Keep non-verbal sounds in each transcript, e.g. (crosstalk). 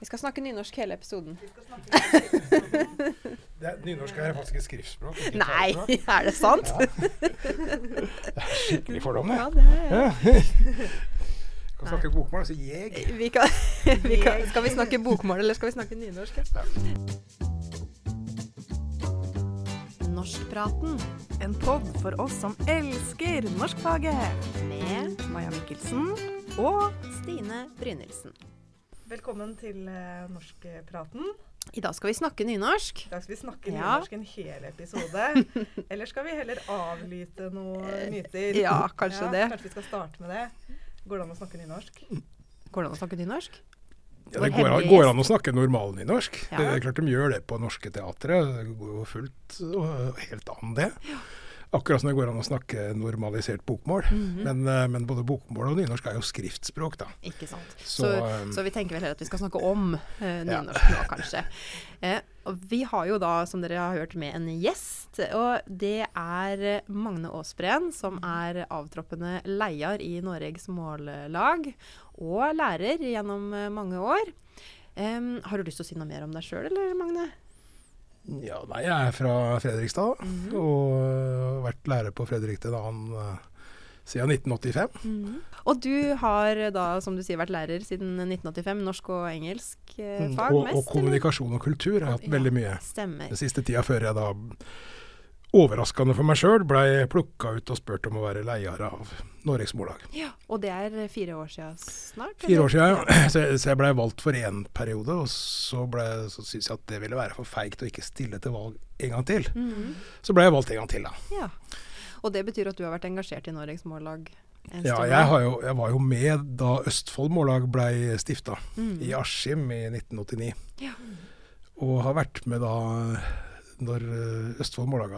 Vi skal snakke nynorsk hele episoden. (laughs) Det, nynorsk er faktisk et skriftspråk. ikke Nei, (laughs) er det sant? (laughs) Det er skikkelig fordom, det. Ja, det er Ja. Kan snakke bokmål, altså jeg. vi kan, vi kan, Skal vi snakke bokmål, eller skal vi snakke nynorsk? Ja? Norskpraten En pod for oss som elsker norskfaget. med Maja Mikkelsen og Stine Brynildsen. Velkommen til eh, Norskpraten. I dag skal vi snakke nynorsk. I dag skal vi snakke Ja. nynorsk en hel episode. (laughs) Eller skal vi heller avlyte noen myter? Eh, ja, kanskje det. Kanskje vi skal starte med det. Går det an å snakke nynorsk? Går det an å snakke nynorsk? Ja, det går an, går an å snakke normalnynorsk. Ja. Det er klart de gjør det på norske teatre. Det går jo fullt og helt an, det. Akkurat som det går an å snakke normalisert bokmål. Mhm. men, eh, men både bokmål og nynorsk er jo skriftspråk, da. Ikke sant. Så, Så, um, så vi tenker vel heller at vi skal snakke om eh, Ja. nynorsk nå, kanskje. (laughs) Eh, vi har jo da, som dere har hørt, med en gjest. Og det er eh, Magne Aasbreen, som er avtroppende leder i Noregs Mållag. Og lærer gjennom eh, mange år. Em, har du lyst til å si noe mer om deg sjøl, eller Magne? Ja, nei, jeg er fra Fredrikstad Mhm. og øh, har vært lærer på Fredrikstad annen øh, siden 1985. Og du har da, som du sier, vært lærer siden 1985. Norsk og engelsk eh, Mm, fag og, mest? og kommunikasjon og kultur har jeg hatt Ja. veldig mye. Stemmer. Den siste tida før jeg da, overraskende for meg sjøl, blei plukka ut og spurt om å være leder av Noregs Mållag. Ja, og det er fire år siden snart? Fire år eller? siden, ja. (clears throat) så, jeg- jeg blei valgt for én periode, og så, ble, så syntes jeg at det ville være for feigt å ikke stille til valg en gang til. Mhm. Så ble jeg valgt en gang til, da. Ja. Og det betyr at du har vært engasjert i Noregs Mållag Ja, jeg, har jo, jeg var jo med da Østfold Mållag blei stifta. mm. i Askim i 1989. Ja. Og har vært med da når eh, Østfold Mållag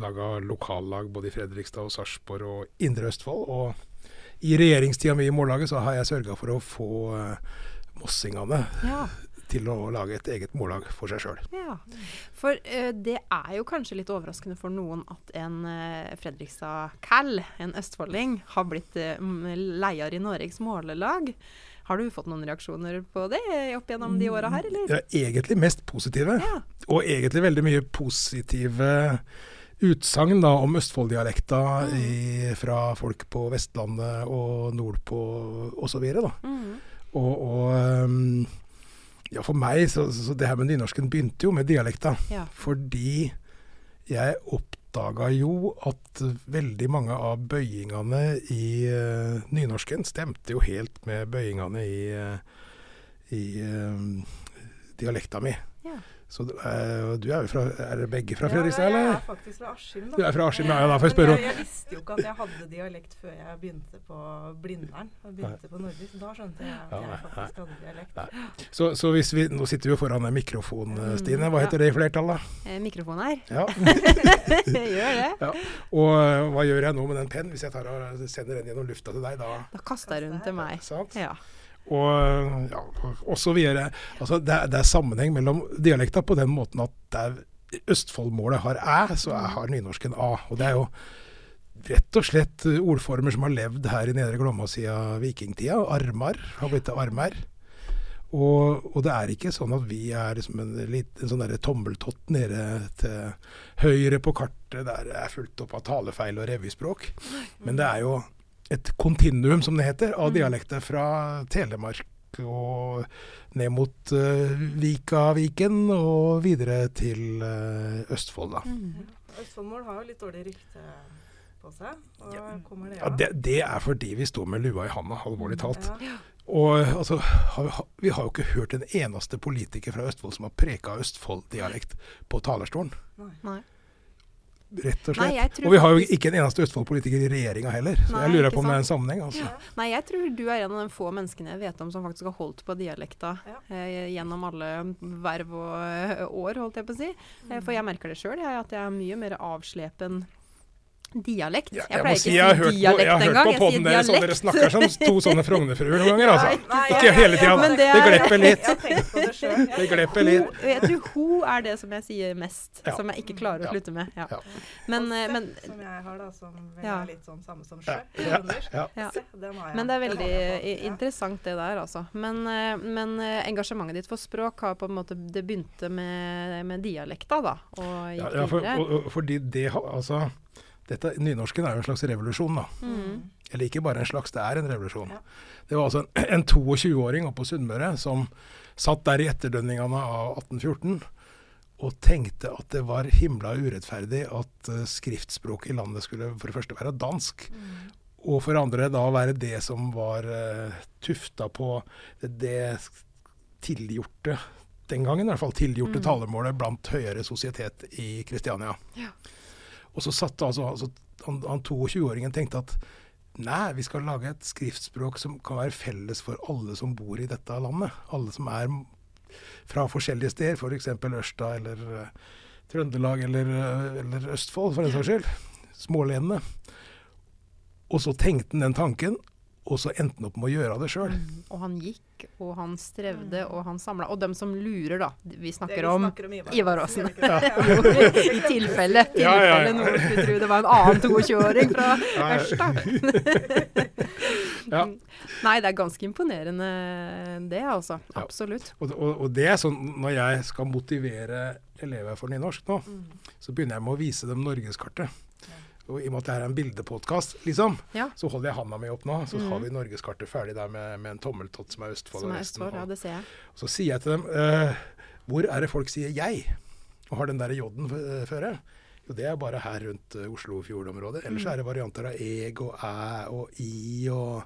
laga lokallag både i Fredrikstad og Sarpsborg og Indre Østfold. Og i regjeringstida mi i Mållaget så har jeg sørga for å få eh, mossingene Ja, til å lage et eget mållag for seg sjøl. ja. For uh, det er jo kanskje litt overraskende for noen at en uh, Fredrikstad-cal, en østfolding, har blitt uh, leier i Norges Målelag. Har du fått noen reaksjoner på det opp gjennom de åra her, eller? Er egentlig mest positive, Ja. og egentlig veldig mye positive utsagn da om Østfold-dialekta mm. fra folk på Vestlandet og nordpå osv. Mhm. Og, og um, ja, for meg, så, så det her med nynorsken begynte jo med dialekta. ja. Fordi jeg oppdaga jo at veldig mange av bøyingene i uh, nynorsken stemte jo helt med bøyingene i, uh, i uh, dialekta mi. Ja. Så du, eh, du er jo fra Er begge fra Ja, Fredrikstad, Jeg er faktisk fra Askim. Du er fra Askim, ja, ja, da får jeg spørre om- Jeg, jeg visste jo ikke at jeg hadde dialekt før jeg begynte på Blindern. Og begynte på Nordisk. Da skjønte jeg at jeg faktisk hadde dialekt. Så, så hvis vi Nå sitter vi jo foran en mikrofon, eh, Stine. Hva Ja. heter det i flertall, da? Eh, mikrofon her. Ja. (laughs) (laughs) Gjør det. Og øh, hva gjør jeg nå med den pennen? Hvis jeg tar og sender den gjennom lufta til deg, da Da kaster jeg rundt til meg. Sant? Ja. Og, ja, og så videre. Altså, det, er, det er sammenheng mellom dialekta på den måten at der Østfoldmålet har æ, så har nynorsken a. Og det er jo rett og slett ordformer som har levd her i Nedre Glomma siden vikingtida. Armar har blitt til armer. Og, og det er ikke sånn at vi er liksom en, liten sånn tommeltott nede til høyre på kartet der det er fullt opp av talefeil og revyspråk. Men det er jo et kontinuum, som det heter, av dialekter fra Telemark og ned mot uh, Vikaviken og videre til uh, Østfold, da. Mm. Østfoldmål har jo litt dårlig rykte på seg. Og kommer det Ja, det, det er fordi vi står med lua i handa, alvorlig talt. Ja. Og altså, har, vi har jo ikke hørt en eneste politiker fra Østfold som har preka Østfold-dialekt på talerstolen. Nei. Rett og slett. Nei, og vi har jo ikke en eneste Østfold-politiker i regjeringa heller. Så Nei, jeg lurer på om det er en sammenheng. altså. Nei, jeg tror du er en av de få menneskene jeg vet om som faktisk har holdt på dialekta Ja. eh, gjennom alle verv og år, holdt jeg på å si. Mm. for jeg merker det sjøl, at jeg er mye mer avslepen dialekt. Ja, jeg jeg pleier si ikke jeg å har si hørt på, jeg har hørt engang, på poden podden deres, og dere snakker som to sånne Frognerfruer noen ganger. altså. Nei, Ikke hele tida. Det, det er- glepper litt. Jeg har tenkt på (laughs) det glepper litt. Ho, jeg tror ho er det som jeg sier mest, Ja. som jeg ikke klarer å slutte med. Ja. Men, Og eh, men, som jeg har, da, som er litt sånn samme som sjø. Men det er veldig interessant det der, altså. Men, eh, men eh, engasjementet ditt for språk har på en måte Det begynte med, med dialekta, da, og Ja, gikk ja, for, og, og, fordi det har altså dette, Nynorsken er jo en slags revolusjon, da. Mm. Eller ikke bare en slags, det er en revolusjon. Ja. Det var altså en, en 22-åring oppe på Sunnmøre som satt der i etterdønningene av 1814 og tenkte at det var himla urettferdig at uh, skriftspråket i landet skulle for det første være dansk, Mm. og for det andre da være det som var uh, tufta på det, det tilgjorte den gangen i hvert fall tilgjorte Mm. talemålet blant høyere sosietet i Kristiania. Ja. Og så satt altså, altså han, han 22-åringen tenkte at nei, vi skal lage et skriftspråk som kan være felles for alle som bor i dette landet. Alle som er fra forskjellige steder, f.eks. For Ørsta eller uh, Trøndelag eller, uh, eller Østfold, for den saks skyld. Smålenene. Og så tenkte han den tanken, og så endte han opp med å gjøre det sjøl. Mm. Og han gikk, og han strevde, og han samla. Og dem som lurer, da. Vi snakker vi om snakker om Ivar, Ivar Aasen. (laughs) jo, I tilfelle, tilfelle Ja, ja, ja. noen skulle tro det var en annen 22-åring fra Ja, ja. Ørsta. Ja. (laughs) Nei, det er ganske imponerende det, altså. Ja. Absolutt. Og, og, og det er sånn når jeg skal motivere elever for nynorsk nå, Mm. så begynner jeg med å vise dem norgeskartet. Og I og med at det her er en bildepodkast, liksom, Ja. så holder jeg handa mi opp nå. Så mm. har vi norgeskartet ferdig der med, med en tommeltott som er Østfold. Som og er resten. Østfold, ja, det ser jeg. så sier jeg til dem eh, Hvor er det folk sier 'jeg'? Og har den der j-en f- føre? Jo, det er bare her rundt uh, Oslofjordområdet. Ellers Mm. er det varianter av eg og æ og i og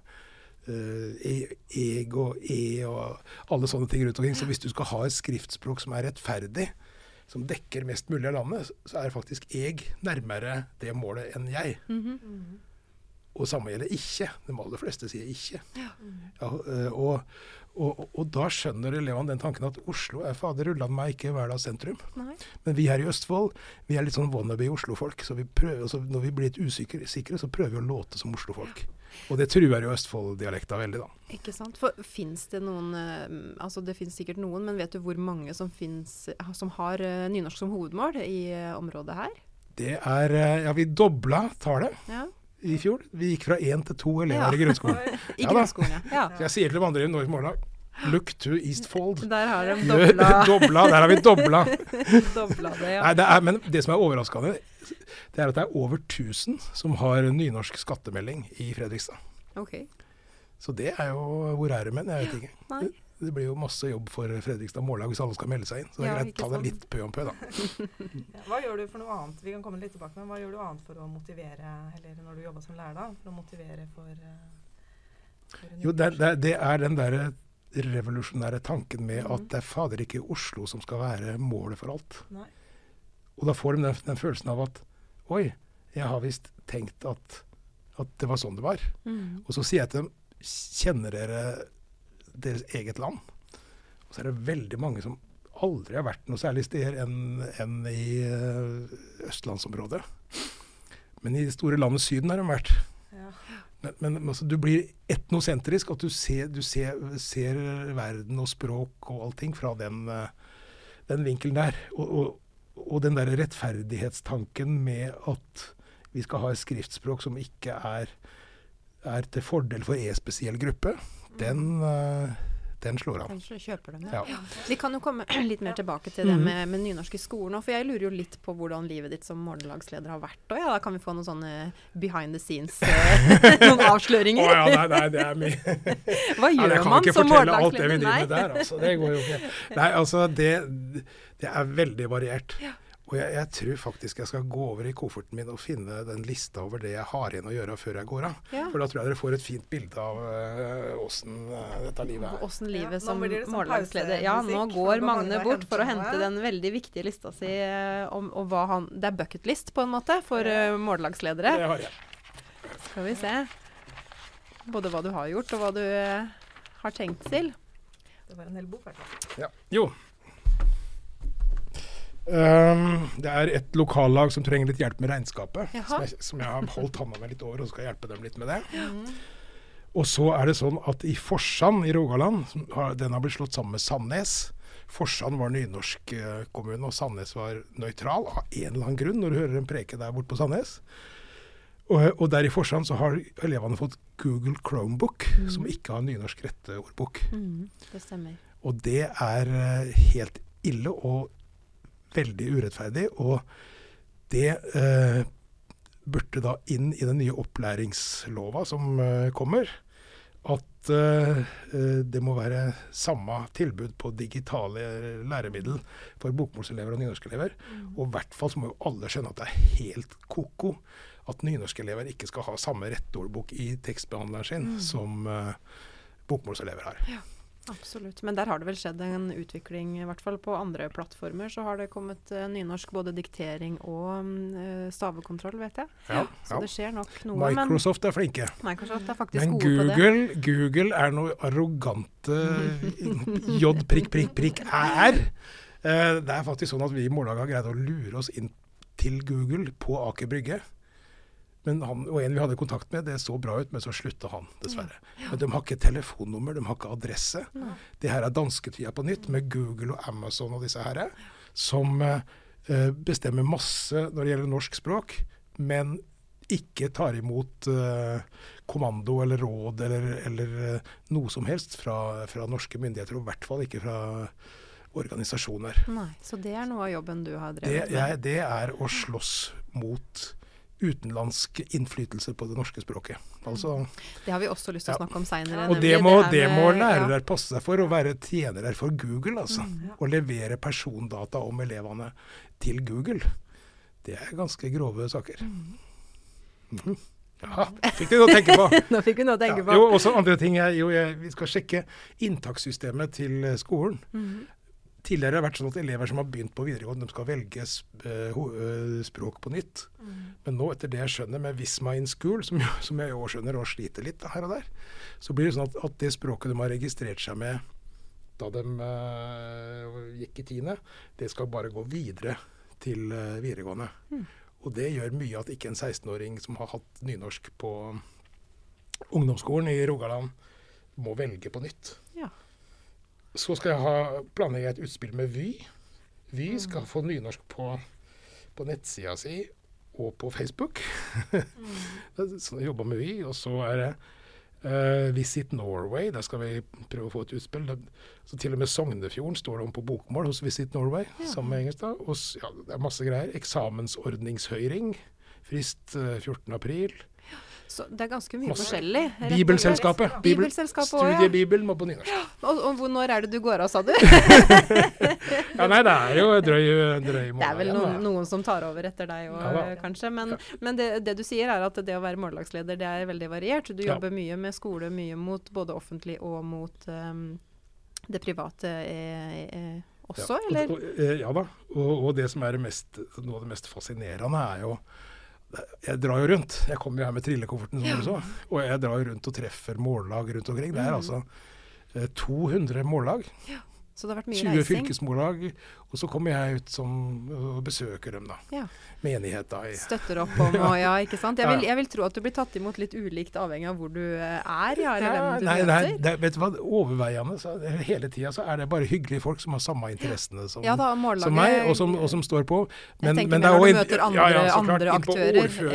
eh, e, eg og e og alle sånne ting rundt omkring. Så hvis du skal ha et skriftspråk som er rettferdig, som dekker mest mulig av landet, så er faktisk jeg nærmere det målet enn jeg. Mhm. Mm. Og samme gjelder ikke. De aller fleste sier ikke. Ja. Ja, eh, og, og, og da skjønner elevene den tanken at Oslo er fader ullan meg ikke hverdags sentrum. Nei. Men vi her i Østfold vi er litt sånn wannabe Oslo-folk. Så vi prøver, altså når vi blir litt usikre, sikre, så prøver vi å låte som Oslo-folk. Og det truer jo Østfold-dialekta veldig, da. Ikke sant. For fins det noen eh, Altså det fins sikkert noen, men vet du hvor mange som finnes som har eh, nynorsk som hovedmål i området her? Det er Ja, vi dobla tallet Ja. I fjor. Vi gikk fra én til to elever Ja. i grunnskolen. (laughs) I Ja grunnskolen, ja. Så jeg sier til de andre i Norges Morgendag Look to Eastfold. Der har de dobla, dobla, der har vi dobla. (laughs) dobla det, ja. Nei, det er, men det som er overraskende, det er at det er over 1000 som har nynorsk skattemelding i Fredrikstad. Ok. Så det er jo Hvor er det hen? Jeg vet ikke. Nei. Det, blir jo masse jobb for Fredrikstad Mållag hvis alle skal melde seg inn. Så det er Ja, greit å ta det litt pø om pø, da. (laughs) Hva gjør du for noe annet? Vi kan komme litt tilbake, men hva gjør du annet for å motivere, eller når du jobber som lærer, da, for å motivere for, eh, for Jo, det, det, det er den derre revolusjonære tanken med mm. at det er fader ikke Oslo som skal være målet for alt. Nei. Og da får de den, den følelsen av at Oi, jeg har visst tenkt at, at det var sånn det var. Mm. Og så sier jeg til dem Kjenner dere deres eget land? Og så er det veldig mange som aldri har vært noe særlig steder enn enn i eh, østlandsområdet. Men i det store landet Syden har de vært. Ja. Men, men altså, du blir etnosentrisk. At du ser, du ser, ser verden og språk og allting fra den, eh, den vinkelen der. Og, og, og den der rettferdighetstanken med at vi skal ha et skriftspråk som ikke er, er til fordel for en spesiell gruppe, den, eh, den slår an. Kanskje kjøper dem ja. Ja. Vi kan jo komme (clears throat) litt mer tilbake til det Mhm. med, med nynorsk i skolen òg, for jeg lurer jo litt på hvordan livet ditt som morgenlagsleder har vært. Og ja, da kan vi få noen sånne behind the scenes, eh, (laughs) noen Å avsløringer. ja, nei, nei, det er mye. Hva Ja, gjør jeg kan man ikke som fortelle alt det vi morgenlagsleder? driver med der, altså. Det går jo ikke. Nei, altså, det, det er veldig variert. Og jeg, jeg tror faktisk jeg skal gå over i kofferten min og finne den lista over det jeg har igjen å gjøre før jeg går av. Ja. For da tror jeg dere får et fint bilde av uh, åssen eh, dette livet er. Åssen livet ja, som mållagsleder. sånn morgenlagsleder Ja, nå går Magne bort for å hente den veldig viktige lista si eh, om og hva han Det er bucketlist, på en måte, for uh, morgenlagsledere. Det har jeg. Skal vi se. Både hva du har gjort, og hva du eh, har tenkt til. Det var en hel bok, i hvert fall. Ja. Jo. Um, det er et lokallag som trenger litt hjelp med regnskapet. Som jeg, som jeg har holdt hånda med litt over, og skal hjelpe dem litt med det. Mm. Og så er det sånn at i Forsand i Rogaland, som har, den har blitt slått sammen med Sandnes, Forsand var nynorsk eh, kommune, og Sandnes var nøytral av en eller annen grunn, når du hører en preke der borte på Sandnes. Og, og der i Forsand så har elevene fått Google Chromebook, Mm. som ikke har nynorsk retteordbok. Mm, det stemmer. Og det er eh, helt ille og veldig urettferdig. Og det eh, burde da inn i den nye opplæringslova som eh, kommer. At eh, eh, det må være samme tilbud på digitale læremiddel for bokmålselever og nynorskelever. Og i hvert fall så må jo alle skjønne at det er helt ko-ko at nynorskelever ikke skal ha samme rettordbok i tekstbehandleren sin som eh, bokmålselever har. Absolutt. Men der har det vel skjedd en utvikling, i hvert fall på andre plattformer. Så har det kommet uh, nynorsk, både diktering og eh, stavekontroll, vet jeg. Ja, Så ja. det skjer nok noe. Microsoft er flinke. Microsoft er faktisk Men gode på det. Google, Google er noe arrogante (laughs) J prikk, prikk, prikk er. Uh, Det er faktisk sånn at vi i Mårlag har greid å lure oss inn til Google på Aker Brygge. Men han, og en vi hadde kontakt med, det så bra ut, men så slutta han, dessverre. Men de har ikke telefonnummer, de har ikke adresse. Det her er dansketida på nytt, med Google og Amazon og disse her, som eh, bestemmer masse når det gjelder norsk språk, men ikke tar imot eh, kommando eller råd eller, eller eh, noe som helst fra, fra norske myndigheter, og i hvert fall ikke fra organisasjoner. Nei, så det er noe av jobben du har drevet med. jeg, det er å slåss mot utenlandsk innflytelse på det norske språket. Altså, Det har vi også lyst til å Ja. snakke om seinere. og det må, det må lærere passe seg for, å være tjenere for Google. altså. Å levere persondata om elevene til Google. Det er ganske grove saker. Mhm. Ja, fikk du noe å tenke på. (laughs) Nå fikk vi noe å tenke Ja, på. jo, også andre ting Jeg, jo, jeg, Vi skal sjekke inntakssystemet til skolen. Tidligere har det vært sånn at elever som har begynt på videregående, de skal velge eh, eh, språk på nytt. Men nå, etter det jeg skjønner med Visma in School, som, jo- (laughs) som jeg òg skjønner og sliter litt her og der, så blir det sånn at, at det språket de har registrert seg med da de uh, gikk i tiende, det skal bare gå videre til uh, videregående. Og det gjør mye at ikke en 16-åring som har hatt nynorsk på ungdomsskolen i Rogaland, må velge på nytt. Ja. Så skal jeg ha planlegge et utspill med Vy. Vy skal få nynorsk på, på nettsida si og på Facebook. (laughs) så jeg jobber med Vy. Og så er det uh, Visit Norway. Der skal vi prøve å få et utspill. Så til og med Sognefjorden står det om på bokmål hos Visit Norway, sammen med Engelstad. Og, ja, det er masse greier. Eksamensordningshøring. Frist eh, 14. Så det er ganske mye Masse. forskjellig. og. Bibelselskapet. Bibel, Bibelselskapet også, ja. Studiebibelen må på nynorsk. (gasps) Og, og hvor- når er det du går av, sa du? (laughs) Ja, nei, det er jo drøy, drøy (laughs) måned Det er vel noen, noen som tar over etter deg òg, Ja kanskje. Men, men det, det du sier er at det å være mållagsleder, det er veldig variert. Du Ja. jobber mye med skole, mye mot både offentlig og mot um, det private eh, eh, også, ja, eller? Og, og, eh, ja da. Og, og det som er det mest, noe av det mest fascinerende, er jo Jeg drar jo rundt. Jeg kommer jo her med trillekofferten, som du så. Og jeg drar jo rundt og treffer mållag rundt omkring. Det er Mm. altså eh, 200 mållag. Så det har vært mye 20 reising. fylkesmorlag, Og så kommer jeg ut som, og besøker dem, da. Ja. Menighet, da. Støtter opp om og ja, ikke sant. Jeg vil, jeg vil tro at du blir tatt imot litt ulikt avhengig av hvor du eh, er, ja, eller Ja, hvem du nei, møter. nei, det, vet du hva, overveiende så, hele tida så er det bare hyggelige folk som har samme interessene som, Ja da, som meg, og som, og som står på. Men, tenker men det er når du møter andre- ja, ja, så klart, andre inn på aktører,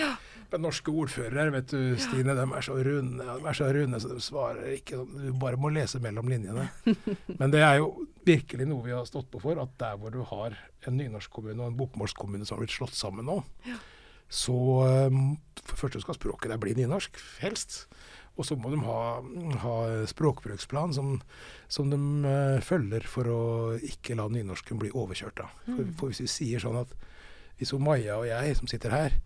ja. Men norske ordførere, vet du, Stine, de er så runde, de er så runde, så de svarer ikke sånn. Du bare må lese mellom linjene. (laughs) Men det er jo virkelig noe vi har stått på for, at der hvor du har en nynorskkommune og en bokmålskommune som har blitt slått sammen nå, så um, for det første skal språket der bli nynorsk, helst. Og så må de ha, ha språkbruksplan som, som de uh, følger for å ikke la nynorsken bli overkjørt. For, for hvis vi sier sånn at hvis Maja og jeg som sitter her,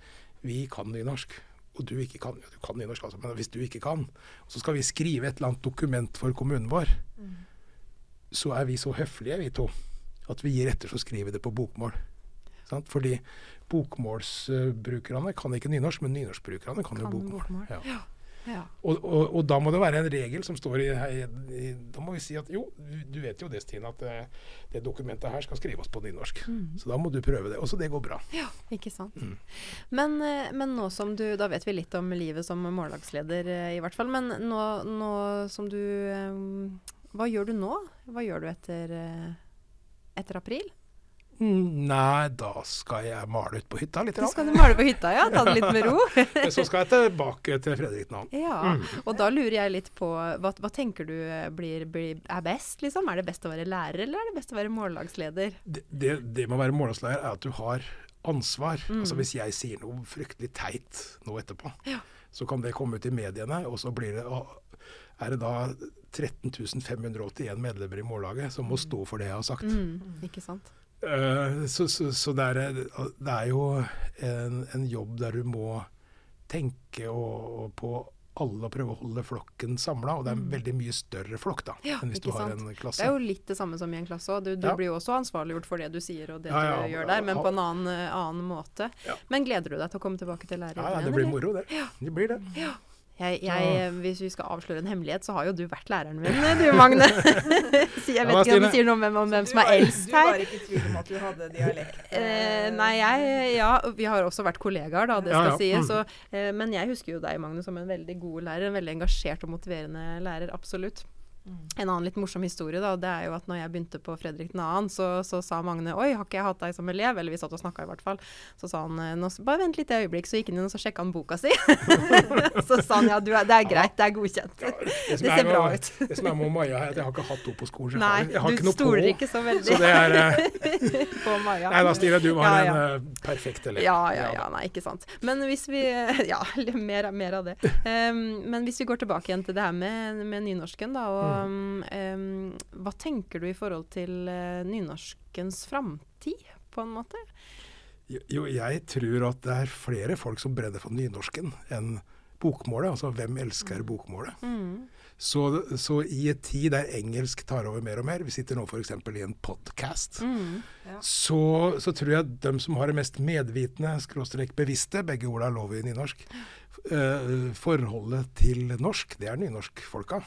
vi kan nynorsk, og du ikke kan, du kan nynorsk altså, men hvis du ikke kan, så skal vi skrive et eller annet dokument for kommunen vår, så er vi så høflige, vi to, at vi gir etter så skriver vi det på bokmål. Sant? Fordi bokmålsbrukerne kan ikke nynorsk, men nynorskbrukerne kan, jo Kan bokmål. bokmål. Ja. Ja. Og, og, og da må det være en regel som står i, i, Da må vi si at jo, du vet jo det, Stine, at det, det dokumentet her skal skrives på nynorsk. Så da må du prøve det. Og så det går bra. Ja, Ikke sant. Mm. Men, eh, men nå som du Da vet vi litt om livet som mållagsleder, eh, i hvert fall. Men nå, nå som du eh, hva gjør du nå? Hva gjør du etter, eh, etter april? Mm, Nei, da skal jeg male ut på hytta litt. Da skal du male på hytta, ja? Ta det litt med ro? (laughs) Så skal jeg tilbake til Fredrik Nan. Ja, og da lurer jeg litt på hva, hva tenker du eh, blir, blir, er best, liksom? Er det best å være lærer, eller er det best å være mållagsleder? Det, det, det med å være mållagsleder er at du har ansvar. Altså Hvis jeg sier noe fryktelig teit nå etterpå, så kan det komme ut i mediene, og så blir det, er det da 13 581 medlemmer i mållaget som må stå for det jeg har sagt. Mm, ikke sant? Eh, så så, så det, er, det er jo en, en jobb der du må tenke og, og på alle og prøve å holde flokken samla. Og det er en veldig mye større flokk da, Ja, enn hvis du har sant. en Det er jo litt det samme som i en klasse òg. Du, du Ja. blir jo også ansvarliggjort for det du sier og det Ja, du gjør der, men på en annen, eh, annen måte. Men gleder du deg til å komme tilbake til Ja, ja, det blir moro, det. Det blir det. Jeg, jeg, hvis vi skal avsløre en hemmelighet, så har jo du vært læreren min, du Magne. (laughs) (laughs) Så jeg Ja, vet ikke om du det sier noe om, om hvem som er eldst her. Du var ikke i tvil om at du hadde dialekt? (laughs) Eh, nei, jeg Ja, vi har også vært kollegaer, da, det skal ja. sies. Mm. Så, eh, men jeg husker jo deg, Magne, som en veldig god lærer. En veldig engasjert og motiverende lærer. Absolutt. Mm. En annen litt morsom historie, da, det er jo at når jeg begynte på Fredrik 2., så, så sa Magne Oi, har ikke jeg hatt deg som elev? Eller vi satt og snakka i hvert fall. Så sa han bare vent litt et øyeblikk, så gikk han inn og så sjekka han boka si. (laughs) så sa han ja, du det er greit, det er godkjent. (laughs) Det, Det er ser bra ut. Det som er med Maja, er at jeg har ikke hatt henne på skolen. Nei, jeg har, du ikke noe stoler på. ikke så veldig Så det er eh, (laughs) på Maja. Nei da, Stine, du var Ja, en ja. eh, perfekt elev. Ja, ja, ja, nei, ikke sant. Men hvis vi Ja, mer, mer av det. Um, men hvis vi går tilbake igjen til det her med, med nynorsken, da. Og, um, hva tenker du i forhold til uh, nynorskens framtid, på en måte? Jo, jeg tror at det er flere folk som brenner for nynorsken enn bokmålet. Altså hvem elsker bokmålet? Mm. Så, så i en tid der engelsk tar over mer og mer, vi sitter nå f.eks. i en podkast, Mm. så, så tror jeg de som har det mest medvitende, skråstrek bevisste, begge orda er lov i nynorsk, uh, forholdet til norsk, det er nynorskfolka.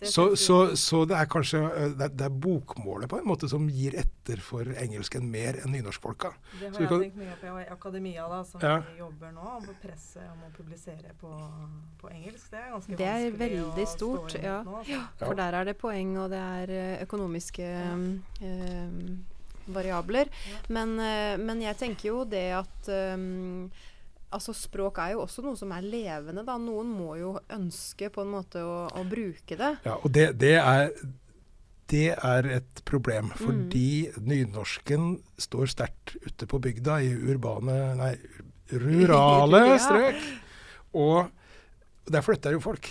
Så, så, så det er kanskje eh, det er, det er bokmålet på en måte som gir etter for engelsken mer enn nynorskfolka. Det har vi jeg kan- tenkt mye på i akademia, da, som Ja. vi jobber nå. om å presse om å publisere på, på engelsk. Det er ganske Det er vanskelig veldig å stort, ja. nå. Altså. For der er det poeng, og det er eh, økonomiske um, variabler. Men, men jeg tenker jo det at um, Altså Språk er jo også noe som er levende. da. Noen må jo ønske på en måte å, å bruke det. Ja, og det, det, er, det er et problem, fordi nynorsken står sterkt ute på bygda i urbane Nei, rurale (laughs) Ja. strøk. Og der flytter jo folk.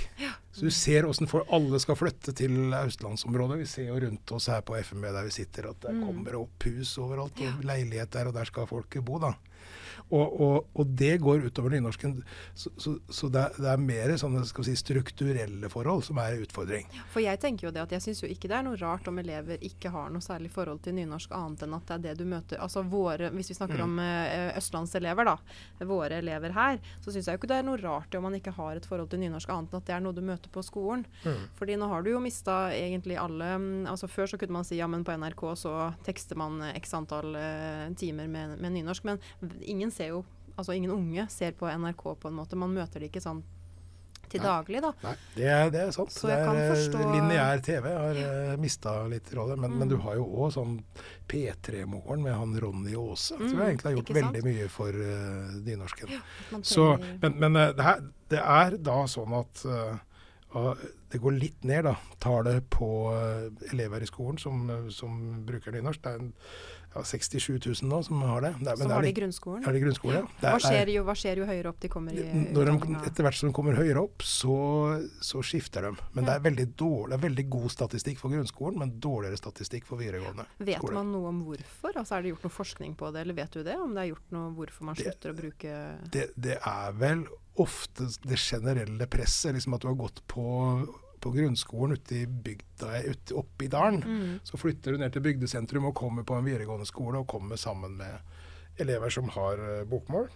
Så du ser åssen alle skal flytte til østlandsområdet. Vi ser jo rundt oss her på FME der vi sitter at det kommer opp hus overalt, og leiligheter, og der skal folk bo, da. Og, og, og det går utover nynorsken. Så, så, så det, er, det er mer sånne si, strukturelle forhold som er utfordring. For jeg tenker jo det at jeg syns jo ikke det er noe rart om elever ikke har noe særlig forhold til nynorsk, annet enn at det er det du møter Altså våre, hvis vi snakker om eh, østlandselever, da, våre elever her, så syns jeg jo ikke det er noe rart om man ikke har et forhold til nynorsk, annet enn at det er noe du møter på skolen. Fordi nå har du jo mista egentlig alle mm, Altså før så kunne man si ja, men på NRK så tekster man eh, x antall eh, timer med, med nynorsk, men ingen ser jo Altså ingen unge ser på NRK på en måte. Man møter det ikke sånn til Nei. daglig, da. Nei, det er, det er sant. Så det er, eh, forstå- Lineær TV har ja. mista litt rolle, men, Mm. men du har jo òg sånn P3-morgen med han Ronny Aase. Mm, Tror jeg egentlig har gjort veldig mye for uh, nynorsken. Så, men men eh, det, her, det er da sånn at uh, det går litt ned, da, tallet på eh, elever i skolen som, eh, som bruker nynorsk. Det er en, ja, 67 000 nå som har det. det er, som har det i grunnskolen. er det i grunnskole? Det Hva er- skjer, jo, hva skjer jo høyere opp de kommer i når de, etter hvert som de kommer høyere opp, så, så skifter de. Men det er veldig dårlig, det er veldig god statistikk for grunnskolen, men dårligere statistikk for videregående Vet skole. man noe om hvorfor? Altså Er det gjort noe forskning på det, eller vet du det? Om det er gjort noe hvorfor man slutter å bruke Det, det er vel ofte det generelle presset, liksom at du har gått på, på grunnskolen ute i bygda, ute, oppe i dalen. mm. Så flytter du ned til bygdesentrum og kommer på en videregående skole og kommer sammen med elever som har eh, bokmål.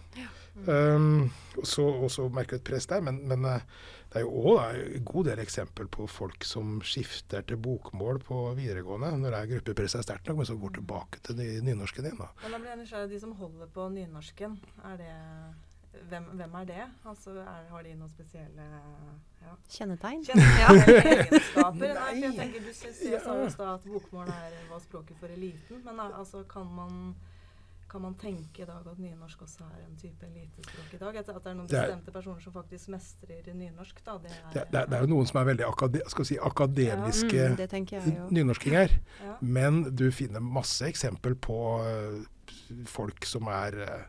Um, og, så, og så merker du et press der, men, men eh, det er jo òg en god del eksempel på folk som skifter til bokmål på videregående når det er gruppepresset er sterkt nok, men så går tilbake til nynorsken igjen. da. Men da blir jeg nysgjerrig. De som holder på nynorsken, er det hvem, hvem er det? Altså, er, har de noen spesielle ja. Kjennetegn? Kjennetegn, (laughs) egenskaper? Nei, jeg tenker, Du synes, sier- sa jo at bokmål er, var språket for eliten. Men er- altså, kan man kan man tenke i dag at nynorsk også er en type elitespråk i dag? At, at det er noen Det er- bestemte personer som faktisk mestrer nynorsk? da? Det er, Det, det, det er jo noen som er veldig akade, skal si, akademiske Mm, jeg jo. nynorskinger. ja. Men du finner masse eksempel på eh, folk som er eh,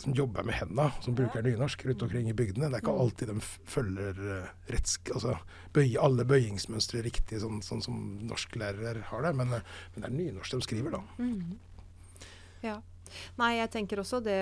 som jobber med hendene, som bruker nynorsk rundt omkring i bygdene. Det er ikke Mm. alltid de følger uh, retts... Altså bøy, alle bøyingsmønstre riktig, sånn, sånn som norsklærere har det. Men, eh, men det er nynorsk de skriver, da. Mm. Ja. Nei, jeg tenker også det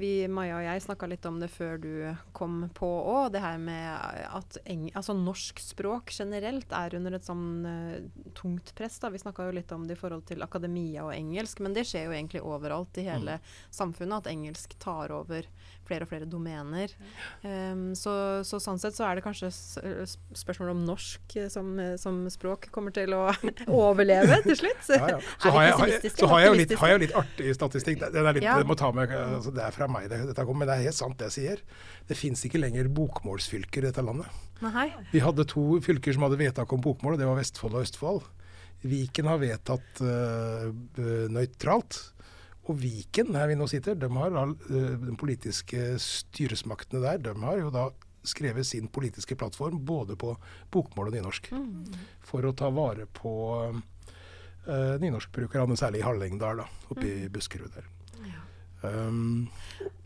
vi, Maja og jeg snakka litt om det før du kom på òg. Det her med at eng, altså norsk språk generelt er under et sånn uh, tungt press. da. Vi snakka jo litt om det i forhold til akademia og engelsk, men det skjer jo egentlig overalt i hele samfunnet. At engelsk tar over flere og flere domener. Um, så, så sånn sett så er det kanskje s s- spørsmål om norsk eh, som, eh, som språk kommer til å (laughs) overleve til slutt. Ja, ja. (laughs) Så, har jeg, har, jeg- så har jeg jo litt, har jeg jo litt artig statistikk. Det, litt, Ja. det med, altså det er fra meg det, dette kommer, men det er helt sant det jeg sier. Det fins ikke lenger bokmålsfylker i dette landet. Nei. Vi hadde to fylker som hadde vedtak om bokmål, og det var Vestfold og Østfold. Viken har vedtatt uh, nøytralt. Og Viken, her vi nå sitter, de har all, eh, de politiske styresmaktene der, de har jo da skrevet sin politiske plattform både på bokmål og nynorsk. Mm. For å ta vare på uh, nynorskbrukerne, særlig i Hallingdal, da, oppe i Buskerud der. Um,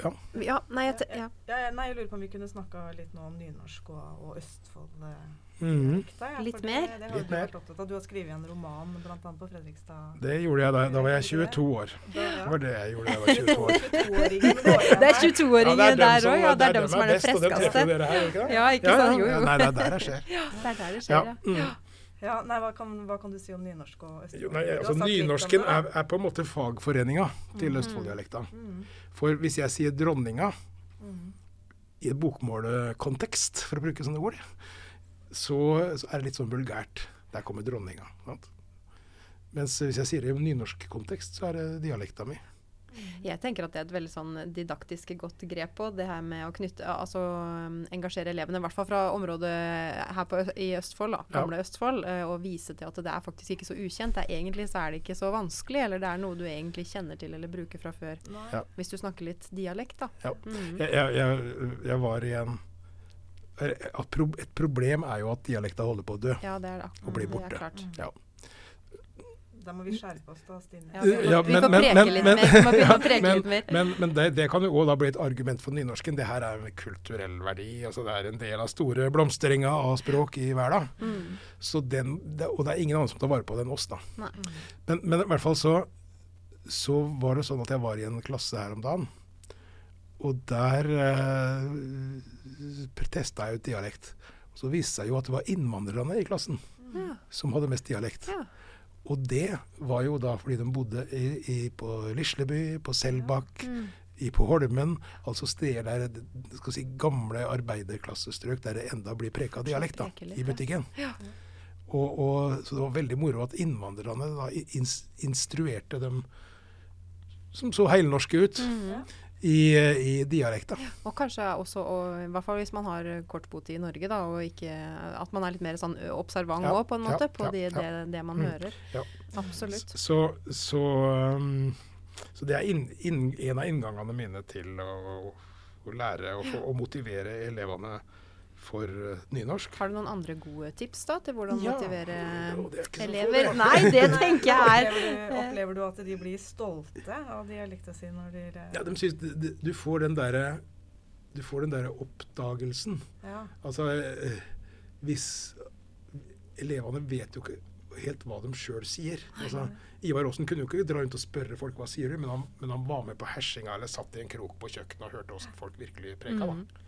ja. Ja, nei, jeg, ja. Jeg, jeg, nei, jeg lurer på om vi kunne snakka litt nå om nynorsk og, og Østfold. eh, Ja, Litt mer? Det, det har Litt du mer. vært opptatt av. Du har skrevet en roman bl.a. på Fredrikstad. Det gjorde jeg da, da var jeg 22 år. Det var det jeg gjorde da jeg var 22 år. (laughs) 22-åringen Det er 22-åringer dem der som- òg, ja. Det er dem som er det freskeste. og dem treffer friskeste. dere her, ikke? Ja, ikke sant? Jo, jo. Nei, det er der det skjer. (laughs) Det er der det Ja. skjer, ja. Mm. Ja, nei, hva kan, hva kan du si om nynorsk og Østfold? Altså, nynorsken er, er på en måte fagforeninga til mm. Østfolddialekta. Mm, For hvis jeg sier dronninga mm. i et bokmålkontekst, for å bruke sånne ord, så, så er det litt sånn vulgært. Der kommer dronninga. Sant? Mens hvis jeg sier det i nynorsk kontekst, så er det dialekta mi. Jeg tenker at det er et veldig sånn didaktisk godt grep på det her med å knytte Altså um, engasjere elevene, i hvert fall fra området her på, i Østfold, da, Ja. Østfold, og vise til at det er faktisk ikke så ukjent. Det er, egentlig så er det ikke så vanskelig, eller det er noe du egentlig kjenner til eller bruker fra før. Ja. Hvis du snakker litt dialekt, da. Ja. Mm. Jeg, jeg, jeg, var i en Et problem er jo at dialekta holder på å dø. Ja, det er det. Og blir Det er borte. klart. Ja. Da må vi skjerpe oss da, Stine. Ja, vi, Ja, vi får preke men- litt men- mer. Vi må begynne (laughs) å preke men- litt mer. Men, men det, det kan jo òg bli et argument for nynorsken. Det her er en kulturell verdi. altså Det er en del av store blomstringa av språk i verden. Mm. Så den, det, og det er ingen andre som tar vare på det enn oss, da. Men, men i hvert fall så, så var det sånn at jeg var i en klasse her om dagen. Og der eh, testa jeg ut dialekt. Og så viste det seg jo at det var innvandrerne i klassen Ja. som hadde mest dialekt. Ja. Og det var jo da fordi de bodde i, i, på Lisleby, på Selbakk, Mm. i, på Holmen. Altså steder der skal si, gamle arbeiderklassestrøk der det enda blir preka dialekt da, i butikken. Ja. Og, og, så det var veldig moro at innvandrerne da instruerte dem som så heilnorske ut, Mhm. I, i dialekta. Og kanskje også, og, i hvert fall hvis man har kort botid i Norge, da, og ikke, at man er litt mer sånn observant Ja, òg, på en ja, måte, på ja, de, ja. det, det man Mm. hører. Ja. Absolutt. Så, så, um, så det er inn, inn, en av inngangene mine til å, å lære og, å motivere elevene for uh, nynorsk. Har du noen andre gode tips da, til hvordan Ja, motivere er elever? (laughs) Nei, det tenker jeg er Opplever du, opplever du at de blir stolte av dialekta si når de Ja, de synes, d- d- du får den derre du får den derre oppdagelsen. Ja. Altså eh, hvis Elevene vet jo ikke helt hva de sjøl sier. Altså, Ivar Aasen kunne jo ikke dra rundt og spørre folk hva sier du, men han, men han var med på hersinga eller satt i en krok på kjøkkenet og hørte åssen folk virkelig preka. Mm. Da.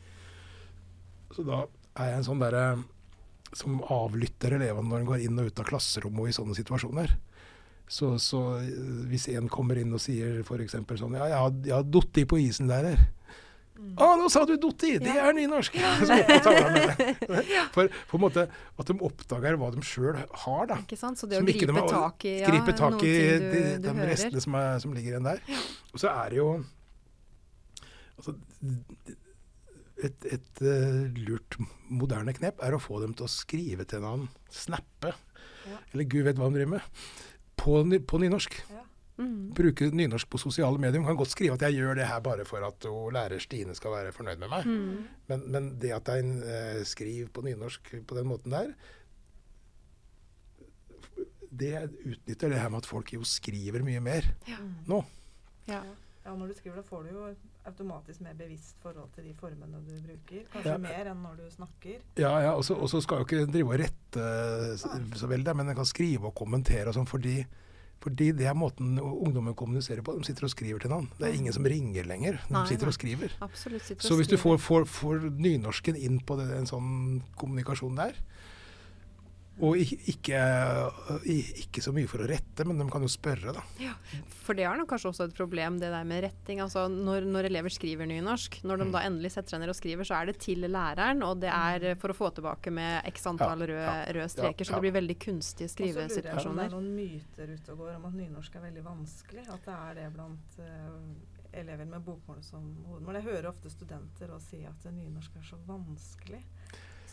Så da er jeg en sånn derre som avlytter elevene når de går inn og ut av klasserommet og i sånne situasjoner. Så, så eh, hvis en kommer inn og sier f.eks. sånn Ja, jeg har, jeg har datt i på isen, lærer. Å, nå sa du datt i! Det er nynorsk! (laughs) (laughs) Ja. For på en måte at de oppdager hva de sjøl har, da. Ikke sant? Så det å ikke de gripe har- tak i ja, Gripe tak i du, de, du de restene som, er, som ligger igjen der. Og så er det jo Altså, et, et uh, lurt moderne knep er å få dem til å skrive til en annen, snappe, Ja. eller gud vet hva de driver med, på, på nynorsk. Ja. Mm. Bruke nynorsk på sosiale medier. Man kan godt skrive at jeg gjør det her bare for at hun, lærer Stine skal være fornøyd med meg. Mm. Men, men det at en uh, skriver på nynorsk på den måten der, det utnytter det her med at folk jo skriver mye mer ja. nå. Ja. Ja, når du skriver det, får du jo automatisk mer bevisst forhold til de formene du bruker. Kanskje Ja. mer enn når du snakker. Ja, ja, og så så skal jo ikke drive og rette så, så veldig, men en kan skrive og kommentere og sånn fordi, fordi det er måten ungdommen kommuniserer på. De sitter og skriver til noen. Det er ingen som ringer lenger. De Nei, sitter og skriver. Absolutt. sitter Så og hvis du får, får, får nynorsken inn på det, en sånn kommunikasjon der, og ikke, ikke, så mye for å rette, men de kan jo spørre, da. Ja, for det er nok kanskje også et problem, det der med retting. Altså når, når elever skriver nynorsk, når Mm. de da endelig setter seg ned og skriver, så er det til læreren, og det er for å få tilbake med x antall Ja, røde, ja, røde streker, så ja. det blir veldig kunstige skrivesituasjoner. Og så lurer jeg på om det er noen myter ute og går om at nynorsk er veldig vanskelig. At det er det blant uh, elever med bokmål som hovedmål. Jeg hører ofte studenter si at nynorsk er så vanskelig.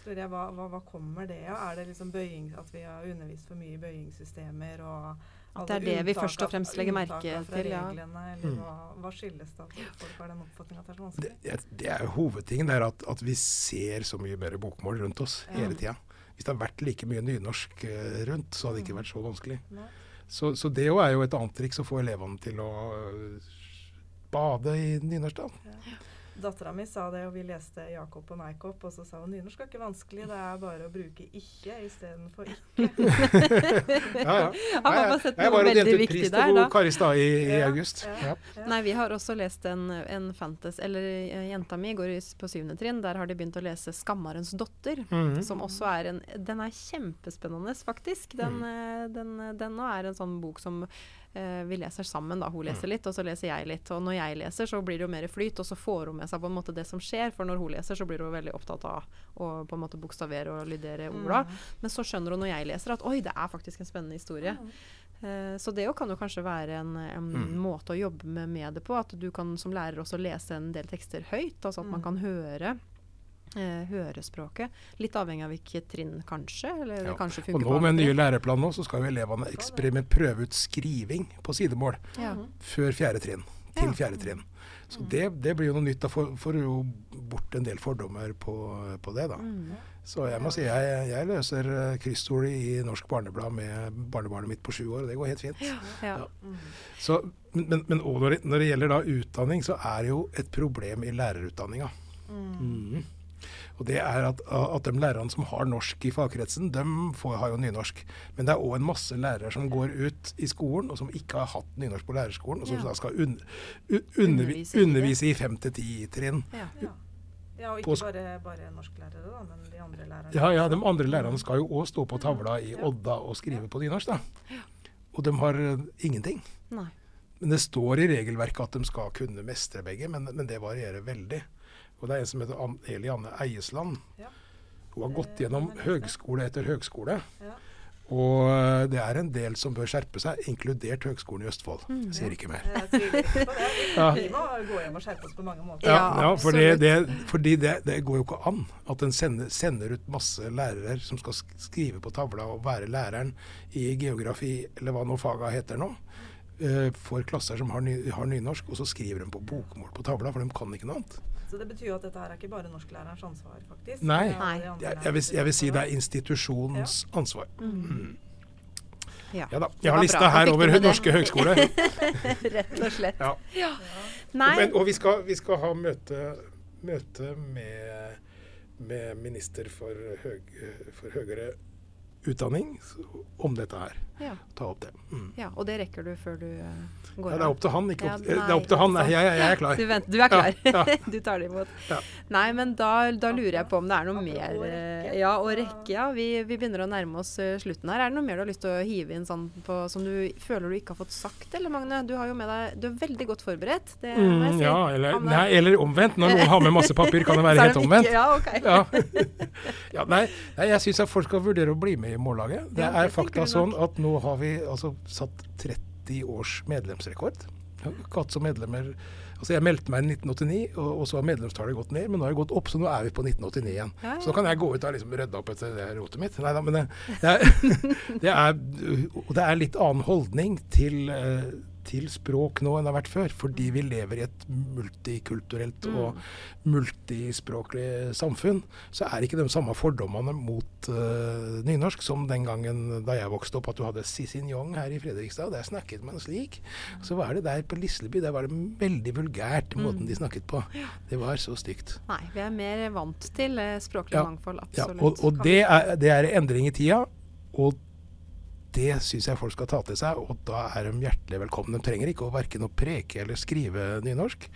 Så lurer jeg, hva, hva, hva kommer det av? Er det liksom bøying, at vi har undervist for mye i bøyingssystemer? og At det er det vi først og fremst legger merke til, ja. Reglene, eller Mm. hva, hva skyldes det at folk har den oppfatninga at det er så vanskelig? det er jo hovedtingen, det er at, at vi ser så mye mer bokmål rundt oss Ja. hele tida. Hvis det hadde vært like mye nynorsk eh, rundt, så hadde det ikke vært så vanskelig. Så, så det jo er jo et annet triks å få elevene til å øh, bade i nynorsk, da. Ja. Dattera mi sa det, og vi leste Jakob og Meikopp, og så sa hun nynorsk er ikke vanskelig, det er bare å bruke ikke istedenfor ikke. (laughs) Ja, ja. Har Nei, pappa sett jeg noe var og veldig delte ut viktig pris der, til da? Kari Stad i, i Ja, august. ja. Ja. Nei, vi har også lest en, en fantasy Eller eh, jenta mi går på syvende trinn. Der har de begynt å lese 'Skammarens dotter', mm -hmm. Som også er en Den er kjempespennende, faktisk. Den, mm. den, den nå er en sånn bok som eh, vi leser sammen. da. Hun leser litt, og så leser jeg litt. Og når jeg leser, så blir det jo mer flyt, og så får hun med seg på en måte det som skjer. For når hun leser, så blir hun veldig opptatt av å på en måte bokstavere og lydere orda. Men så skjønner hun når jeg leser at oi, det er faktisk en spennende historie. Eh, Så det jo kan jo kanskje være en, en Mm. måte å jobbe med, med det på. At du kan som lærer også lese en del tekster høyt. Altså at man Mm. kan høre. Eh, hørespråket. Litt avhengig av hvilket trinn, kanskje. Eller Ja. kanskje Og nå med alle nye læreplan nå, så skal jo elevene eksperiment prøve ut skriving på sidemål Ja. før fjerde trinn. Til Ja. fjerde trinn. Så det, det blir jo noe nytt. Da får får du jo bort en del fordommer på, på det, da. Mm. Så jeg må si jeg, jeg løser eh, kryssord i Norsk Barneblad med barnebarnet mitt på sju år, og det går helt fint. Ja. Ja. Mm. Så, men men, når, det, når det gjelder da utdanning, så er det jo et problem i lærerutdanninga. Mm. Mhm. Og det er at, at de lærerne som har norsk i fagkretsen, de får, har jo nynorsk. Men det er òg en masse lærere som går ut i skolen, og som ikke har hatt nynorsk på lærerskolen, og som Ja. da skal un, un, undervi, Undervise i fem til ti trinn. Ja. Ja. ja, og ikke bare, bare norsklærere, da, men de andre lærerne. Ja, ja, de andre lærerne skal jo òg stå på tavla i Odda og skrive på nynorsk, da. Og de har eh, ingenting. Nei. Men det står i regelverket at de skal kunne mestre begge, men, men det varierer veldig. Og det er en som heter Eli Anne Eiesland. Ja. Hun har gått Eh, gjennom det? høgskole etter høgskole. Ja. Og eh, det er en del som bør skjerpe seg, inkludert Høgskolen i Østfold. Mm. Jeg sier ikke mer. (laughs) Ja. vi må gå hjem og skjerpe oss på mange måter. Ja, Ja, ja for det, fordi det, det går jo ikke an at en sender, sender ut masse lærere som skal skrive på tavla og være læreren i geografi, eller hva nå faga heter nå, eh, for klasser som har, ny, har nynorsk, og så skriver de på bokmål på tavla, for de kan ikke noe annet. Så det betyr jo at dette her er ikke bare norsklærerens ansvar, faktisk. Nei. Jeg, jeg, vil, jeg vil si det er institusjonens ja. ansvar. Mm. Ja. Ja da. Jeg har lista her over norske høgskoler. (laughs) Rett og slett. Ja. Ja. Nei. Men, og vi skal, vi skal ha møte, møte med, med minister for, høg, for høyere utdanning om dette her. Ja. Ta opp det. Mm. ja. Og det rekker du før du eh, går Ja, det er opp til han, ikke Ja, nei, det er opp til han. Nei. Jeg, jeg, jeg er klar. Du, vent, du er klar. Ja, ja. (laughs) du tar det imot. Ja. Nei, men da, da lurer jeg på om det er noe mer rekke. eh, Ja, å rekke. Ja, vi, vi begynner å nærme oss eh, slutten her. Er det noe mer du har lyst til å hive inn sånn på, som du føler du ikke har fått sagt, eller Magne? Du har jo med deg Du er veldig godt forberedt. Det må jeg Mm, si. ja, eller, er- nei, eller omvendt. Når noen har med masse papir, kan det være (laughs) helt omvendt. ikke- Ja, ok. Ja. (laughs) ja, nei, nei, jeg syns at folk skal vurdere å bli med i Mållaget. Det er fakta sånn at nå har vi altså satt 30 års medlemsrekord. Ikke hatt som medlemmer Altså Jeg meldte meg i 1989, og, og så har medlemstallet gått ned. Men nå har det gått opp, så nå er vi på 1989 igjen. Ja, ja. Så nå kan jeg gå ut og liksom rydde opp etter det rotet mitt. Nei da, men det, (laughs) det, er, (laughs) det, er, det er litt annen holdning til, eh, til språk nå enn det har vært før. Fordi vi lever i et multikulturelt og multispråklig samfunn. Så er ikke de samme fordommene mot uh, nynorsk som den gangen da jeg vokste opp, at du hadde Cicinjong her i Fredrikstad. Der snakket man slik. Så var det der på Lisleby, der var det veldig vulgært måten de snakket på. Det var så stygt. Nei, vi er mer vant til eh, språklig Ja. mangfold, Ja, absolutt. og, og det, er, det er endring i tida, og det syns jeg folk skal ta til seg. Og da er de hjertelig velkomne. De trenger ikke å verken å preke eller skrive nynorsk,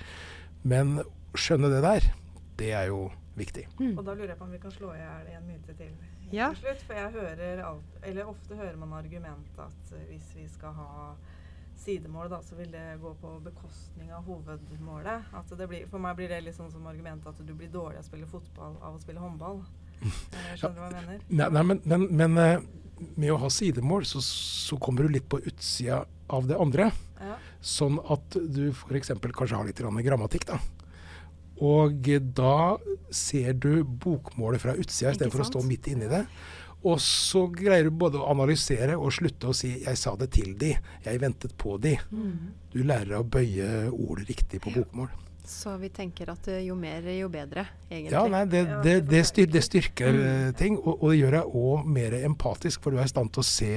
men skjønne det der, det er jo viktig. Og da lurer jeg på om vi kan slå i hjel en myte til. Ja. til slutt, For jeg hører alt, eller ofte hører man argumentet at eh, hvis vi skal ha sidemål, da, så vil det gå på bekostning av hovedmålet. At det blir, for meg blir det litt sånn som argumentet at du blir dårlig av å spille fotball av å spille håndball. Eh, Skjønner hva jeg mener? Nei, nei men, men, men eh, med å ha sidemål, så, så kommer du litt på utsida av det andre. Ja. Sånn at du f.eks. kanskje har litt grammatikk, da. Og da ser du bokmålet fra utsida istedenfor å stå midt inni det. Og så greier du både å analysere og slutte å si 'jeg sa det til de', 'jeg ventet på de'. Du lærer å bøye ordet riktig på bokmål. Så vi tenker at eh, jo mer, jo bedre, egentlig. Ja, nei, det, det, det det, styr, det styrker mm. ting, og, og det gjør deg òg mer empatisk, for du er i stand til å se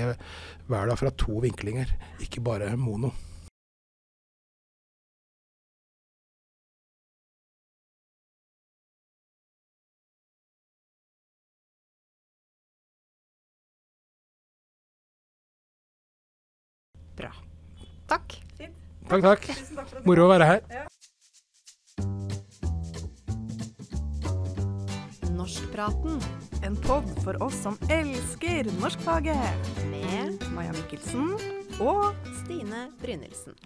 verden fra to vinklinger, ikke bare mono. Bra. Takk. Fint. Takk, takk. Moro å være her. Norskpraten En pod for oss som elsker norskfaget. med Maja Mikkelsen og Stine Brynildsen.